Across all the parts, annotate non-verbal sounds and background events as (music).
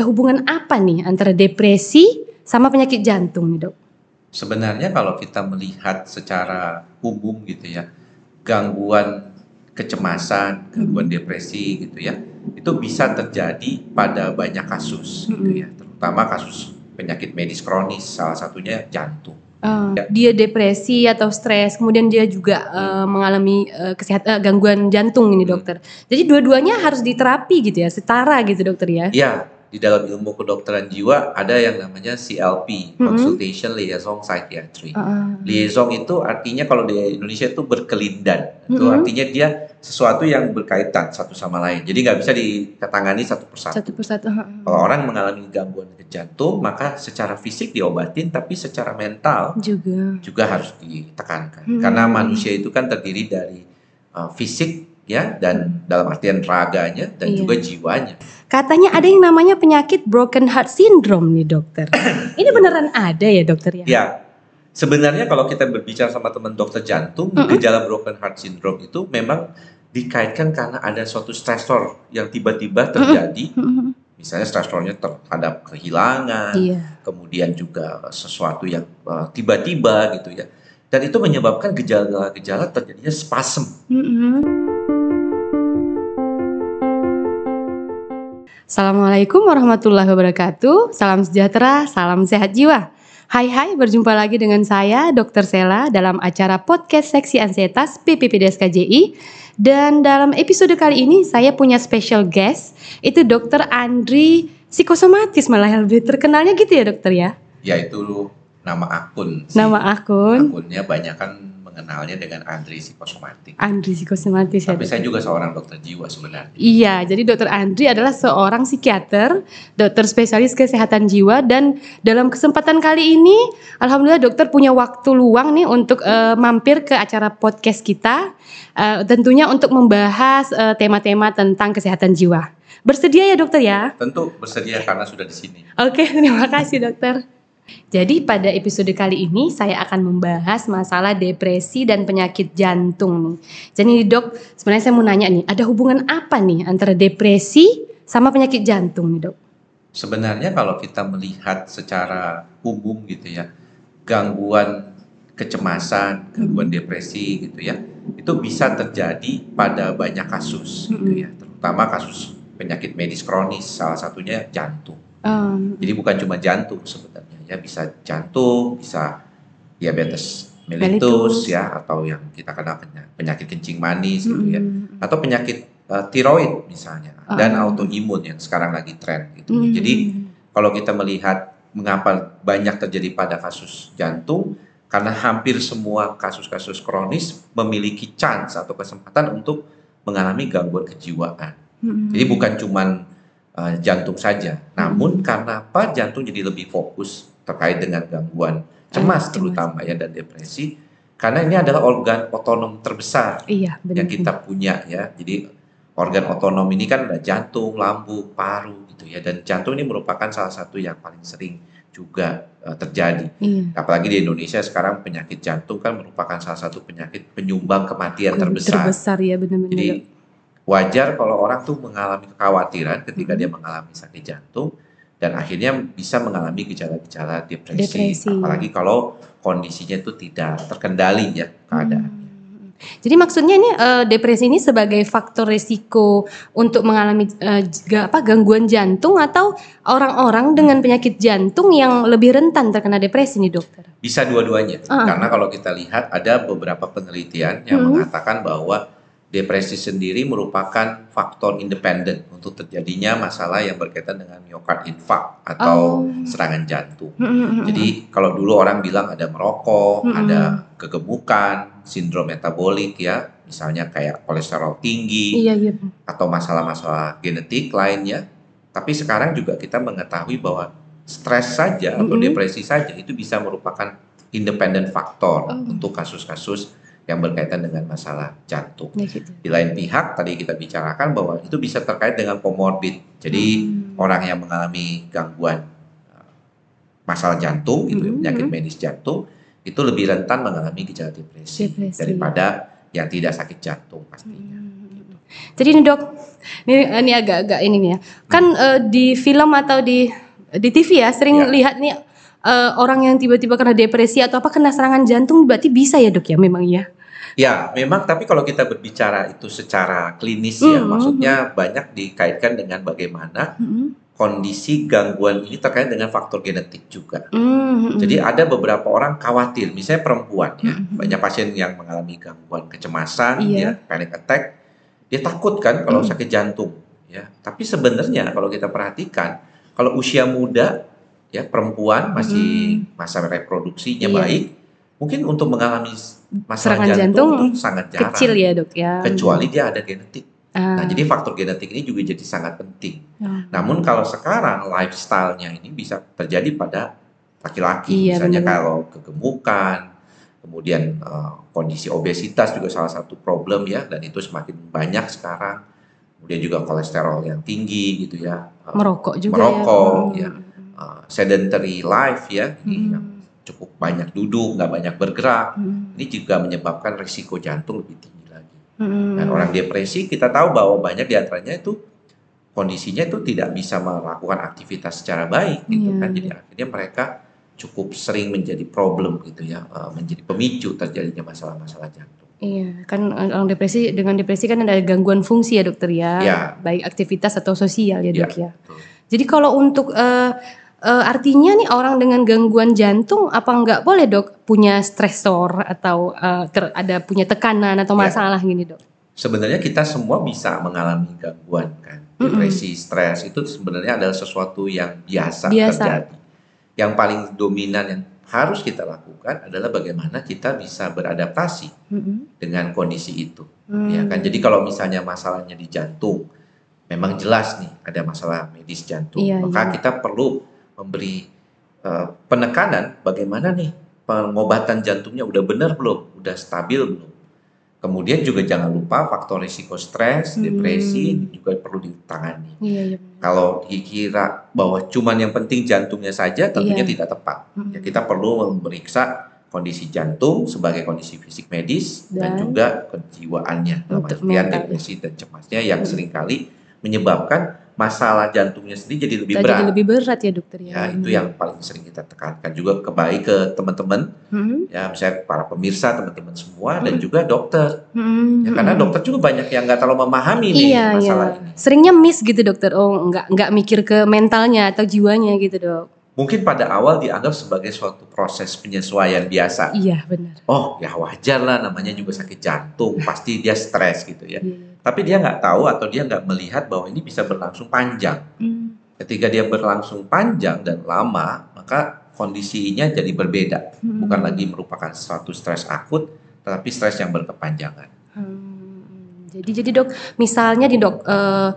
ada hubungan apa nih antara depresi sama penyakit jantung nih dok? Sebenarnya kalau kita melihat secara umum gitu ya, gangguan kecemasan, gangguan depresi gitu ya, itu bisa terjadi pada banyak kasus gitu ya, terutama kasus penyakit medis kronis, salah satunya jantung. Uh, Ya. Dia depresi atau stres, kemudian dia juga uh, mengalami uh, kesehatan uh, gangguan jantung ini Hmm. dokter. Jadi dua-duanya harus diterapi gitu ya, setara gitu dokter ya. Ya, di dalam ilmu kedokteran jiwa ada yang namanya CLP, Mhm. Consultation Liaison Psychiatry. Uh, Liaison itu artinya kalau di Indonesia itu berkelindan. Itu Mhm. artinya dia sesuatu yang berkaitan satu sama lain. Jadi nggak bisa ditangani satu persatu. satu persatu. uh. Kalau orang mengalami gangguan ke jantung, maka secara fisik diobatin, tapi secara mental Juga. juga harus ditekankan. Hmm. Karena manusia itu kan terdiri dari uh, fisik ya dan dalam artian raganya dan Iya. juga jiwanya. Katanya ada yang namanya penyakit broken heart syndrome nih dokter. Ini beneran ada ya dokter ya? Ya, sebenarnya kalau kita berbicara sama teman dokter jantung, Mm-mm. gejala broken heart syndrome itu memang dikaitkan karena ada suatu stresor yang tiba-tiba terjadi. Mhm. Misalnya stresornya terhadap kehilangan, Iya. kemudian juga sesuatu yang uh, tiba-tiba gitu ya. Dan itu menyebabkan gejala-gejala terjadinya spasm. Mhm. Assalamualaikum warahmatullahi wabarakatuh. Salam sejahtera, salam sehat jiwa. Hai hai, berjumpa lagi dengan saya Dr. Sela dalam acara podcast Seksi Ansietas PPPDS KJI. Dan dalam episode kali ini saya punya special guest, itu Dr. Andri Psikosomatis malah lebih terkenalnya gitu ya dokter ya. Yaitu nama akun. sih. Nama akun Akunnya banyak kan mengenalnya dengan Andri Psikosomatik. Andri Psikosomatis ya. Tapi Dok? saya juga seorang dokter jiwa sebenarnya. Iya, jadi Dokter Andri adalah seorang psikiater, dokter spesialis kesehatan jiwa dan dalam kesempatan kali ini, alhamdulillah dokter punya waktu luang nih untuk eh, mampir ke acara podcast kita, eh, tentunya untuk membahas eh, tema-tema tentang kesehatan jiwa. Bersedia ya dokter ya? Tentu bersedia karena sudah di sini. Oke, (laughs) terima kasih dokter. Jadi pada episode kali ini saya akan membahas masalah depresi dan penyakit jantung nih. Jadi dok, sebenarnya saya mau nanya nih, ada hubungan apa nih antara depresi sama penyakit jantung nih dok? Sebenarnya kalau kita melihat secara umum gitu ya, gangguan kecemasan, gangguan depresi gitu ya, itu bisa terjadi pada banyak kasus gitu ya, terutama kasus penyakit medis kronis, salah satunya jantung. Em, Jadi bukan cuma jantung sebenarnya ya, bisa jantung, bisa diabetes Mellitus. ya, atau yang kita kenal penya- penyakit kencing manis gitu ya, mm, atau penyakit uh, tiroid misalnya dan Ah. autoimun yang sekarang lagi tren gitu. mm, Jadi kalau kita melihat mengapa banyak terjadi pada kasus jantung karena hampir semua kasus-kasus kronis memiliki chance atau kesempatan untuk mengalami gangguan kejiwaan. mm, Jadi bukan cuman uh, jantung saja, namun karena apa jantung jadi lebih fokus terkait dengan gangguan cemas. cemas terutama ya dan depresi karena ini adalah organ otonom terbesar iya benar. yang kita punya ya. Jadi organ otonom ini kan ada jantung, lambung, paru gitu ya. Dan jantung ini merupakan salah satu yang paling sering juga eh, terjadi. Iya. Apalagi di Indonesia sekarang penyakit jantung kan merupakan salah satu penyakit penyumbang kematian terbesar. Terbesar ya benar-benar. Jadi wajar kalau orang tuh mengalami kekhawatiran ketika Mhm. dia mengalami sakit jantung dan akhirnya bisa mengalami gejala-gejala depresi. Depresi. Apalagi kalau kondisinya itu tidak terkendali ya keadaan. Hmm. Jadi maksudnya ini eh, depresi ini sebagai faktor risiko untuk mengalami ga- apa gangguan jantung atau orang-orang dengan penyakit jantung yang lebih rentan terkena depresi nih dokter? Bisa dua-duanya. Ah. Karena kalau kita lihat ada beberapa penelitian yang Hmm. mengatakan bahwa depresi sendiri merupakan faktor independen untuk terjadinya masalah yang berkaitan dengan myocard infarct atau Oh. serangan jantung. Hmm, Jadi kalau dulu orang bilang ada merokok, Mm-mm. ada kegemukan, sindrom metabolik ya, misalnya kayak kolesterol tinggi Iya iya. atau masalah-masalah genetik lainnya. Tapi sekarang juga kita mengetahui bahwa stres saja atau Mm-mm. depresi saja itu bisa merupakan independent faktor Oh. untuk kasus-kasus yang berkaitan dengan masalah jantung. Ya gitu. Di lain pihak tadi kita bicarakan bahwa itu bisa terkait dengan komorbid. Jadi Hmm. orang yang mengalami gangguan uh, masalah jantung gitu ya, Mhm, penyakit mhm. medis jantung itu lebih rentan mengalami gejala depresi, Depresi. daripada yang tidak sakit jantung pastinya. Hmm. Jadi ini dok, ini, ini agak-agak ini nih ya. Kan eh, di film atau di di TV ya sering Ya. lihat nih eh, orang yang tiba-tiba kena depresi atau apa kena serangan jantung berarti bisa ya dok ya memang ya. Ya, memang tapi kalau kita berbicara itu secara klinis ya, Hmm. maksudnya banyak dikaitkan dengan bagaimana Hmm. kondisi gangguan ini terkait dengan faktor genetik juga. Hmm. Jadi ada beberapa orang khawatir, misalnya perempuan ya, Hmm. banyak pasien yang mengalami gangguan kecemasan, Iya. ya, panic attack, dia takut kan kalau Hmm. sakit jantung, ya. Tapi sebenarnya kalau kita perhatikan, kalau usia muda, ya perempuan masih masa reproduksinya Hmm. Iya. baik, mungkin untuk mengalami masalah Serangan jantung, jantung itu sangat jarang, Kecil ya dok ya. kecuali dia ada genetik. Ah. Nah, jadi faktor genetik ini juga jadi sangat penting. Ah. Namun kalau sekarang lifestyle-nya ini bisa terjadi pada laki-laki, Iya, misalnya benar. kalau kegemukan, kemudian eh, kondisi obesitas juga salah satu problem ya, dan itu semakin banyak sekarang. Kemudian juga kolesterol yang tinggi gitu ya, eh, merokok juga merokok, ya. ya. Eh, sedentary life ya, ini Hmm. yang cukup banyak duduk, nggak banyak bergerak. Hmm. Ini juga menyebabkan risiko jantung lebih tinggi lagi. Hmm. Dan orang depresi kita tahu bahwa banyak di antaranya itu kondisinya itu tidak bisa melakukan aktivitas secara baik gitu Iya, kan. iya. Jadi akhirnya mereka cukup sering menjadi problem gitu ya, eh, menjadi pemicu terjadinya masalah-masalah jantung. Iya, kan eh, orang depresi dengan depresi kan ada gangguan fungsi ya dokter ya, Ya. baik aktivitas atau sosial ya Ya, dok ya. betul. Jadi kalau untuk eh, eh, artinya nih orang dengan gangguan jantung apa nggak boleh dok punya stresor atau eh, ter- ada punya tekanan atau Ya. masalah gini dok? Sebenarnya kita semua bisa mengalami gangguan kan, depresi, stres itu sebenarnya adalah sesuatu yang biasa, Biasa. terjadi. Yang paling dominan yang harus kita lakukan adalah bagaimana kita bisa beradaptasi Mm-mm. dengan kondisi itu. Hmm. Ya kan, jadi kalau misalnya masalahnya di jantung, memang jelas nih ada masalah medis jantung, Iya, maka iya. kita perlu memberi eh, penekanan bagaimana nih pengobatan jantungnya udah benar belum, udah stabil belum. Kemudian juga jangan lupa faktor risiko stres, Hmm. depresi juga perlu ditangani. Iya iya. Kalau dikira bahwa cuman yang penting jantungnya saja, tentunya Iya. tidak tepat. Mm-mm. Ya, kita perlu memeriksa kondisi jantung sebagai kondisi fisik medis dan, Dan juga kejiwaannya dalam artian depresi dan cemasnya yang Hmm. sering kali menyebabkan masalah jantungnya sendiri jadi lebih Jadi berat. lebih berat ya dokter Ya, ya. itu yang paling sering kita tekankan juga kebaik ke teman-teman Hmm. ya misalnya para pemirsa teman-teman semua dan Hmm. juga dokter Hmm. ya karena Hmm. dokter juga banyak yang nggak terlalu memahami nih Iya, masalah iya. ini Seringnya miss gitu dokter. Oh, nggak nggak mikir ke mentalnya atau jiwanya gitu dok. mungkin pada awal dianggap sebagai suatu proses penyesuaian biasa Iya benar. oh ya wajar lah namanya juga sakit jantung pasti dia stres gitu ya Iya. Tapi dia nggak tahu atau dia nggak melihat bahwa ini bisa berlangsung panjang. Hmm. Ketika dia berlangsung panjang dan lama, maka kondisinya jadi berbeda, Hmm. bukan lagi merupakan suatu stres akut, tetapi stres yang berkepanjangan. Hmm, Jadi jadi dok, misalnya di dok, eh,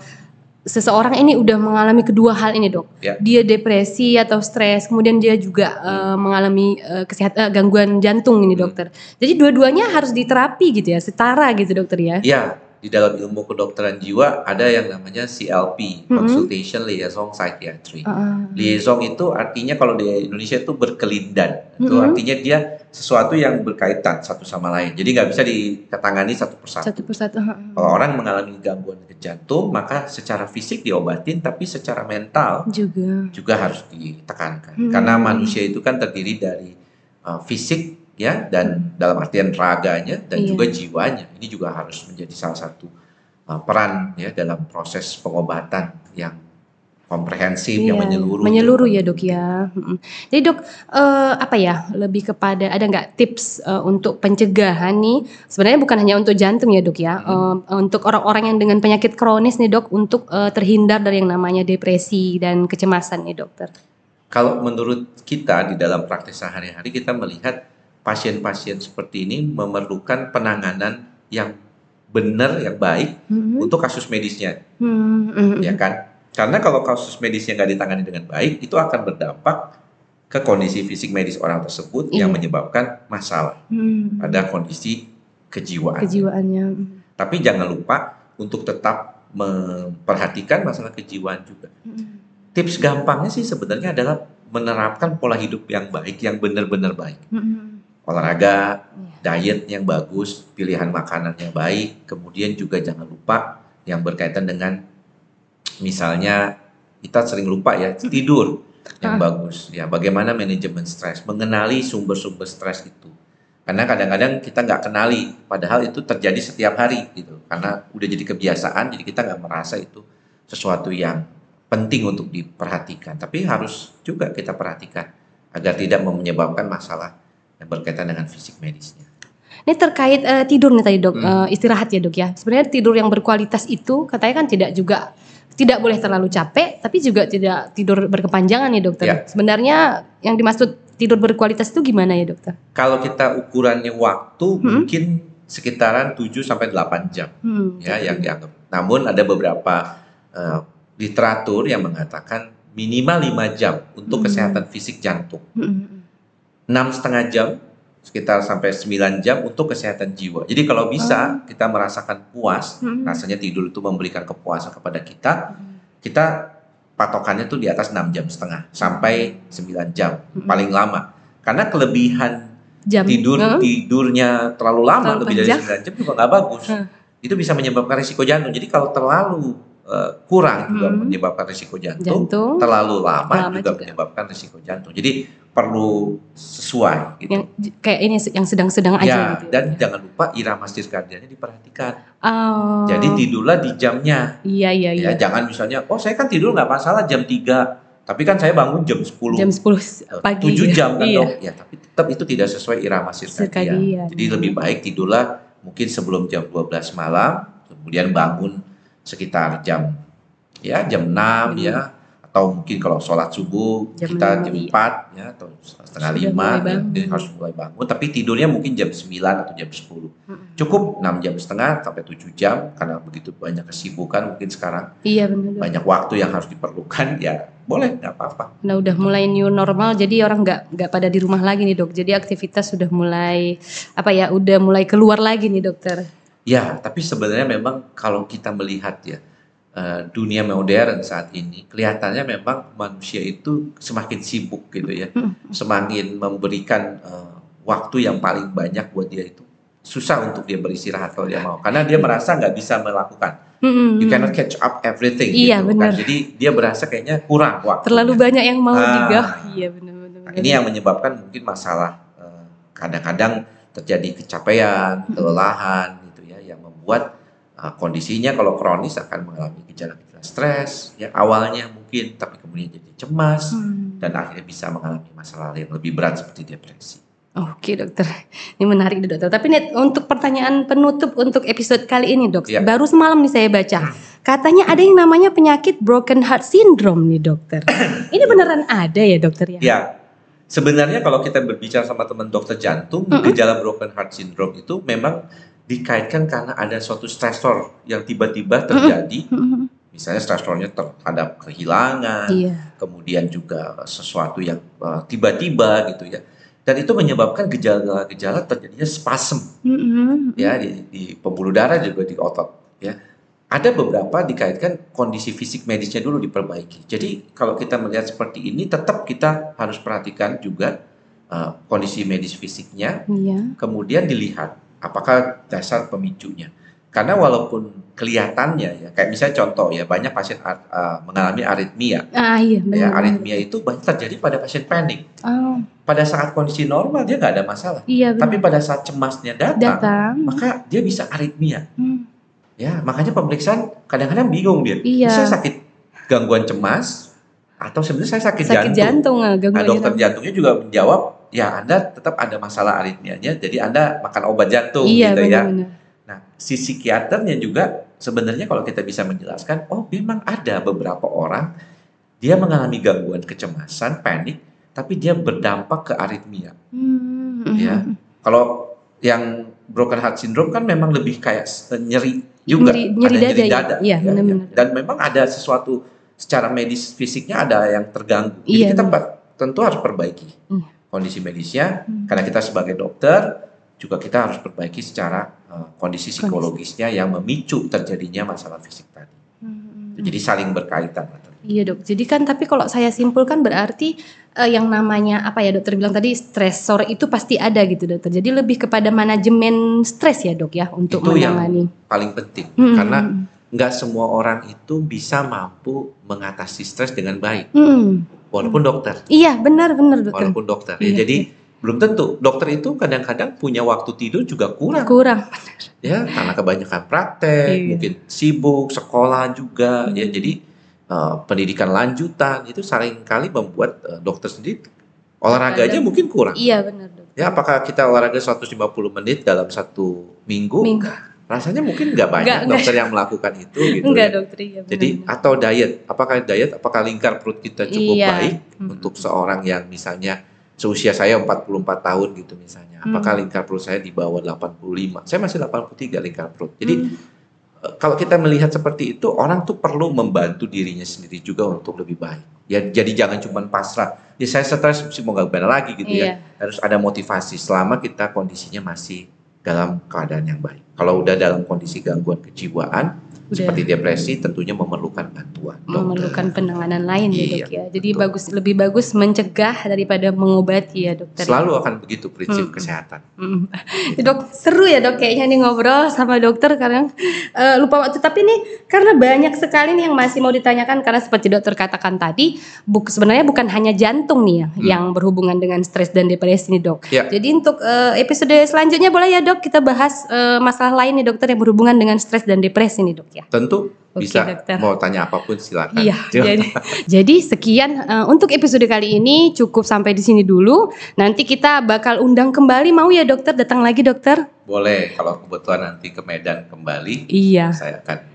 seseorang ini udah mengalami kedua hal ini dok, Ya. dia depresi atau stres, kemudian dia juga eh, mengalami eh, kesehatan gangguan jantung ini Hmm. dokter. Jadi dua-duanya harus diterapi gitu ya, setara gitu dokter ya. Ya, di dalam ilmu kedokteran jiwa ada yang namanya CLP, Mm-mm. Consultation Liaison Psychiatry. Ah, Liaison itu artinya kalau di Indonesia itu berkelindan. Itu Mm-mm. artinya dia sesuatu yang berkaitan satu sama lain. Jadi nggak bisa ditangani satu persatu. satu persatu. Kalau orang mengalami gangguan ke jantung, maka secara fisik diobatin, tapi secara mental Juga. juga harus ditekankan. Hmm. Karena manusia itu kan terdiri dari uh, fisik ya dan dalam artian raganya dan Iya. juga jiwanya. Ini juga harus menjadi salah satu uh, peran ya dalam proses pengobatan yang komprehensif, yang Iya, menyeluruh. Menyeluruh ya dok ya. Jadi dok, eh, apa ya lebih kepada ada nggak tips eh, untuk pencegahan nih? Sebenarnya bukan hanya untuk jantung ya dok ya. Hmm. Untuk orang-orang yang dengan penyakit kronis nih dok, untuk eh, terhindar dari yang namanya depresi dan kecemasan nih dokter. Kalau menurut kita di dalam praktek sehari-hari kita melihat pasien-pasien seperti ini memerlukan penanganan yang benar, yang baik Hmm. untuk kasus medisnya. Hmm, ya kan? Karena kalau kasus medisnya nggak ditangani dengan baik, itu akan berdampak ke kondisi fisik medis orang tersebut yang Iya. menyebabkan masalah hmm. pada kondisi kejiwaan. kejiwaannya. Tapi jangan lupa untuk tetap memperhatikan masalah kejiwaan juga. Hmm. Tips gampangnya sih sebenarnya adalah menerapkan pola hidup yang baik, yang benar-benar baik. Hmm. Olahraga, Iya. diet yang bagus, pilihan makanan yang baik, kemudian juga jangan lupa yang berkaitan dengan misalnya kita sering lupa ya tidur yang Ah. bagus. Ya bagaimana manajemen stres mengenali sumber-sumber stres itu. Karena kadang-kadang kita nggak kenali padahal itu terjadi setiap hari gitu. Karena udah jadi kebiasaan jadi kita nggak merasa itu sesuatu yang penting untuk diperhatikan. Tapi harus juga kita perhatikan agar tidak menyebabkan masalah yang berkaitan dengan fisik medisnya Ini terkait eh, tidur nih tadi dok, Hmm. eh, istirahat ya dok ya. Sebenarnya tidur yang berkualitas itu katanya kan tidak juga tidak boleh terlalu capek, tapi juga tidak tidur berkepanjangan nih dokter. Ya. Sebenarnya yang dimaksud tidur berkualitas itu gimana ya dokter? kalau kita ukurannya waktu Hmm. mungkin sekitaran 7 sampai 8 jam Hmm. ya yang dianggap. Namun ada beberapa eh, literatur yang mengatakan minimal 5 jam untuk Hmm. kesehatan fisik jantung. Hmm. Enam setengah jam sekitar sampai 9 jam untuk kesehatan jiwa. Jadi kalau bisa kita merasakan puas, Hmm. rasanya tidur itu memberikan kepuasan kepada kita, kita patokannya tuh di atas 6 jam setengah sampai 9 jam Hmm. paling lama. Karena kelebihan Jam tidur Hmm. tidurnya terlalu lama Terlalu lebih dari panjang. 9 jam juga nggak bagus. Hmm. Itu bisa menyebabkan risiko jantung. Jadi kalau terlalu eh, kurang juga Hmm. menyebabkan risiko jantung, jantung terlalu lama, Lama juga, juga. menyebabkan risiko jantung. Jadi perlu sesuai gitu. yang kayak ini yang sedang-sedang aja Ya, gitu. dan jangan lupa irama sirkadiannya diperhatikan. Oh. Jadi tidurlah di jamnya. Iya iya iya. Ya, jangan misalnya, oh saya kan tidur nggak masalah jam 3, tapi kan saya bangun jam 10. Jam 10 eh, pagi. 7 jam kan Iya. dok. Ya, tapi tetap itu tidak sesuai irama sirkadian. Sirkadian. Jadi lebih baik tidurlah mungkin sebelum jam 12 malam, kemudian bangun sekitar jam ya jam 6 Hmm. ya atau mungkin kalau sholat subuh Jam kita jam iya. 4 ya atau setengah Sudah 5 mulai ya, dia harus mulai bangun tapi tidurnya mungkin jam 9 atau jam 10 Mm-mm. cukup 6 jam setengah sampai 7 jam karena begitu banyak kesibukan mungkin sekarang Iya benar. Banyak waktu yang harus diperlukan ya boleh nggak apa-apa Nah udah mulai new normal jadi orang nggak nggak pada di rumah lagi nih dok. Jadi aktivitas sudah mulai apa ya udah mulai keluar lagi nih dokter. ya tapi sebenarnya memang kalau kita melihat ya eh, dunia modern saat ini kelihatannya memang manusia itu semakin sibuk gitu ya Hmm. semakin memberikan eh, waktu yang paling banyak buat dia itu susah untuk dia beristirahat kalau dia mau karena dia merasa nggak bisa melakukan Mm-mm. you cannot catch up everything Iya, gitu kan jadi dia berasa kayaknya kurang waktu Terlalu banyak yang mau Ah. digah. Iya benar-benar. Nah, ini yang menyebabkan mungkin masalah eh, kadang-kadang terjadi kecapean kelelahan gitu ya yang membuat eh, kondisinya kalau kronis akan mengalami gejala-gejala stres yang awalnya mungkin tapi kemudian jadi cemas Hmm. dan akhirnya bisa mengalami masalah yang lebih berat seperti depresi. Oke dokter, ini menarik nih dokter. Tapi nih untuk pertanyaan penutup untuk episode kali ini dok, Iya. baru semalam nih saya baca, katanya ada yang namanya penyakit broken heart syndrome nih dokter. (coughs) Ini beneran ada ya dokter ya? Ya, sebenarnya kalau kita berbicara sama teman dokter jantung, Mm-mm. gejala broken heart syndrome itu memang dikaitkan karena ada suatu stresor yang tiba-tiba terjadi, Mm-mm. misalnya stresornya terhadap kehilangan, Iya. kemudian juga sesuatu yang uh, tiba-tiba gitu ya. Dan itu menyebabkan gejala-gejala terjadinya spasm Mm-mm. ya di, di pembuluh darah juga di otot ya. Ada beberapa dikaitkan kondisi fisik medisnya dulu diperbaiki. Jadi kalau kita melihat seperti ini tetap kita harus perhatikan juga uh, kondisi medis fisiknya, Iya. kemudian dilihat apakah dasar pemicunya. Karena walaupun kelihatannya ya kayak misalnya contoh ya banyak pasien uh, mengalami aritmia Ah iya ya benar. aritmia itu banyak terjadi pada pasien panik Oh, pada saat kondisi normal dia nggak ada masalah iya tapi benar. pada saat cemasnya datang, Datang. maka dia bisa aritmia Hmm. ya makanya pemeriksaan kadang-kadang bingung dia Iya. saya sakit gangguan cemas atau sebenarnya saya sakit, Sakit jantung, jantung, ah, nah gangguan dokter jantung. jantungnya juga menjawab ya anda tetap ada masalah aritmianya jadi anda makan obat jantung Iya gitu ya benar-benar. Nah, si psikiaternya juga sebenarnya kalau kita bisa menjelaskan, oh memang ada beberapa orang dia mengalami gangguan kecemasan, panik, tapi dia berdampak ke aritmia. Hmm. Ya. Kalau yang broken heart syndrome kan memang lebih kayak s- nyeri juga, Nyeri- nyeri ada dada nyeri ya? dada. Iya, ya, benar-benar. ya. Dan memang ada sesuatu secara medis fisiknya ada yang terganggu. Jadi Iya, kita benar. pa- tentu harus perbaiki Iya. Kondisi medisnya, Hmm. karena kita sebagai dokter juga kita harus perbaiki secara uh, kondisi psikologisnya yang memicu terjadinya masalah fisik tadi. Hmm. Jadi saling berkaitan. Iya dok. Jadi kan tapi kalau saya simpulkan berarti eh, yang namanya apa ya dokter bilang tadi stresor itu pasti ada gitu dokter. Jadi lebih kepada manajemen stres ya dok ya untuk Itu yang paling penting Hmm. karena nggak semua orang itu bisa mampu mengatasi stres dengan baik, Hmm. Walaupun dokter, Iya, benar benar dokter. walaupun dokter. Ya, Iya, jadi belum tentu dokter itu kadang-kadang punya waktu tidur juga kurang, Kurang. (laughs) ya karena kebanyakan praktek, Iya. mungkin sibuk, sekolah juga, ya jadi eh, pendidikan lanjutan itu sering kali membuat eh, dokter sendiri olahraganya Kadang- mungkin kurang. Iya, benar dokter. Ya apakah kita olahraga 150 menit dalam satu minggu? Minggu. Rasanya mungkin nggak banyak Nggak, nggak. dokter yang melakukan itu gitu. Enggak, ya. dokter. Jadi benar. atau diet, apakah diet, apakah lingkar perut kita cukup Iya. baik Hmm. untuk seorang yang misalnya seusia saya 44 tahun gitu misalnya. Apakah Hmm. lingkar perut saya di bawah 85? Saya masih 83 lingkar perut. Jadi Hmm. kalau kita melihat seperti itu, orang tuh perlu membantu dirinya sendiri juga untuk lebih baik. Ya jadi jangan cuma pasrah. Ya saya stres sih mau lagi gitu ya. Iya. Harus ada motivasi selama kita kondisinya masih dalam keadaan yang baik. Kalau udah dalam kondisi gangguan kejiwaan Udah. seperti depresi tentunya memerlukan bantuan dokter. memerlukan penanganan lain ya Iya, dok ya. Jadi betul. bagus lebih bagus mencegah daripada mengobati ya dokter. Selalu akan begitu prinsip Hmm. kesehatan. Mm. (laughs) Dok, seru ya dok kayaknya nih ngobrol sama dokter karena eh, lupa waktu. Tapi nih karena banyak sekali nih yang masih mau ditanyakan karena seperti dokter katakan tadi, buk, sebenarnya bukan hanya jantung nih ya Hmm. yang berhubungan dengan stres dan depresi nih dok. Ya. Jadi untuk eh, episode selanjutnya boleh ya dok kita bahas eh, masalah lain nih dokter yang berhubungan dengan stres dan depresi nih dok ya. Tentu Oke, bisa dokter. mau tanya apa pun silakan. Iya, jadi, jadi sekian eh, untuk episode kali ini cukup sampai di sini dulu. Nanti kita bakal undang kembali mau ya dokter datang lagi dokter? Boleh kalau kebetulan nanti ke Medan kembali, Iya. saya akan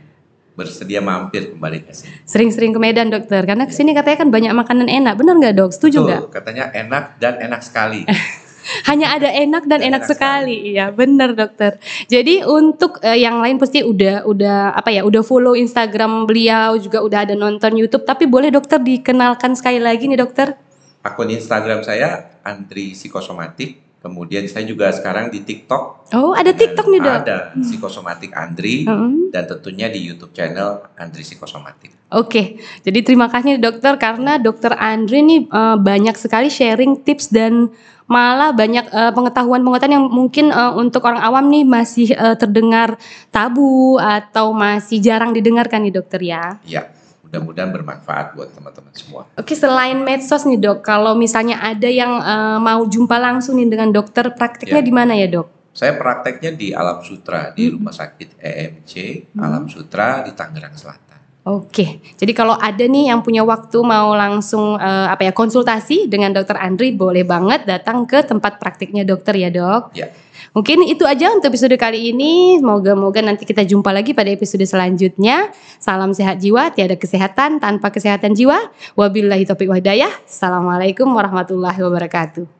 bersedia mampir kembali ke sini. Sering-sering ke Medan dokter karena ke sini katanya kan banyak makanan enak. Benar nggak dok? Setuju nggak? Katanya enak dan enak sekali. (laughs) Hanya ada enak dan Dan enak, enak sekali. Iya benar dokter. Jadi untuk eh, yang lain pasti udah udah apa ya udah follow Instagram beliau juga udah ada nonton YouTube. Tapi boleh dokter dikenalkan sekali lagi nih dokter? Akun Instagram saya Andri Psikosomatik. Kemudian saya juga sekarang di TikTok. Oh ada TikTok nih dok. Ada Psikosomatik Andri Mm. dan tentunya di YouTube channel Andri Psikosomatik. Oke, jadi terima kasih dokter karena dokter Andre nih eh, banyak sekali sharing tips dan malah banyak eh, pengetahuan-pengetahuan yang mungkin eh, untuk orang awam nih masih eh, terdengar tabu atau masih jarang didengarkan nih dokter ya. Ya, mudah-mudahan bermanfaat buat teman-teman semua. Oke, selain medsos nih dok, kalau misalnya ada yang eh, mau jumpa langsung nih dengan dokter, praktiknya Ya. di mana ya dok? Saya prakteknya di Alam Sutra di Hmm. Rumah Sakit EMC Hmm. Alam Sutra di Tangerang Selatan. Oke, jadi kalau ada nih yang punya waktu mau langsung eh, apa ya konsultasi dengan dokter Andri, boleh banget datang ke tempat praktiknya dokter ya dok. Ya. Mungkin itu aja untuk episode kali ini. Moga-moga nanti kita jumpa lagi pada episode selanjutnya. Salam sehat jiwa, tiada kesehatan tanpa kesehatan jiwa. Wabillahi taufiq wa. Assalamualaikum warahmatullahi wabarakatuh.